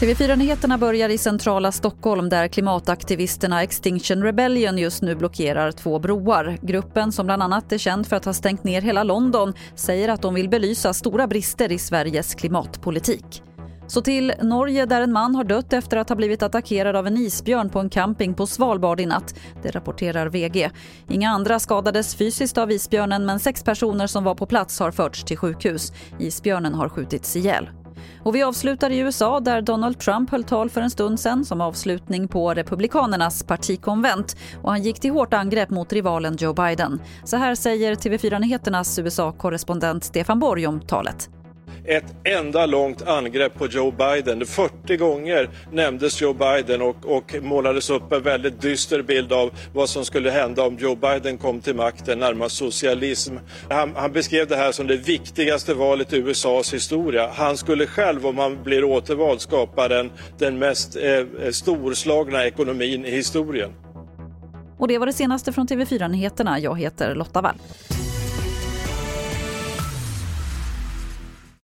TV4-nyheterna börjar i centrala Stockholm där klimataktivisterna Extinction Rebellion just nu blockerar två broar. Gruppen, som bland annat är känd för att ha stängt ner hela London, säger att de vill belysa stora brister i Sveriges klimatpolitik. Så till Norge där en man har dött efter att ha blivit attackerad av en isbjörn på en camping på Svalbard i natt. Det rapporterar VG. Inga andra skadades fysiskt av isbjörnen men sex personer som var på plats har förts till sjukhus. Isbjörnen har skjutits ihjäl. Och vi avslutar i USA där Donald Trump höll tal för en stund sen som avslutning på Republikanernas partikonvent och han gick till hårt angrepp mot rivalen Joe Biden. Så här säger TV4 Nyheternas USA-korrespondent Stefan Borg om talet ett enda långt angrepp på Joe Biden. 40 gånger nämndes Joe Biden och, och målades upp en väldigt dyster bild av vad som skulle hända om Joe Biden kom till makten, närmast socialism. Han, han beskrev det här som det viktigaste valet i USAs historia. Han skulle själv, om han blir återvald, skapa den, den mest eh, storslagna ekonomin i historien. Och det var det senaste från TV4 Nyheterna. Jag heter Lotta Wall.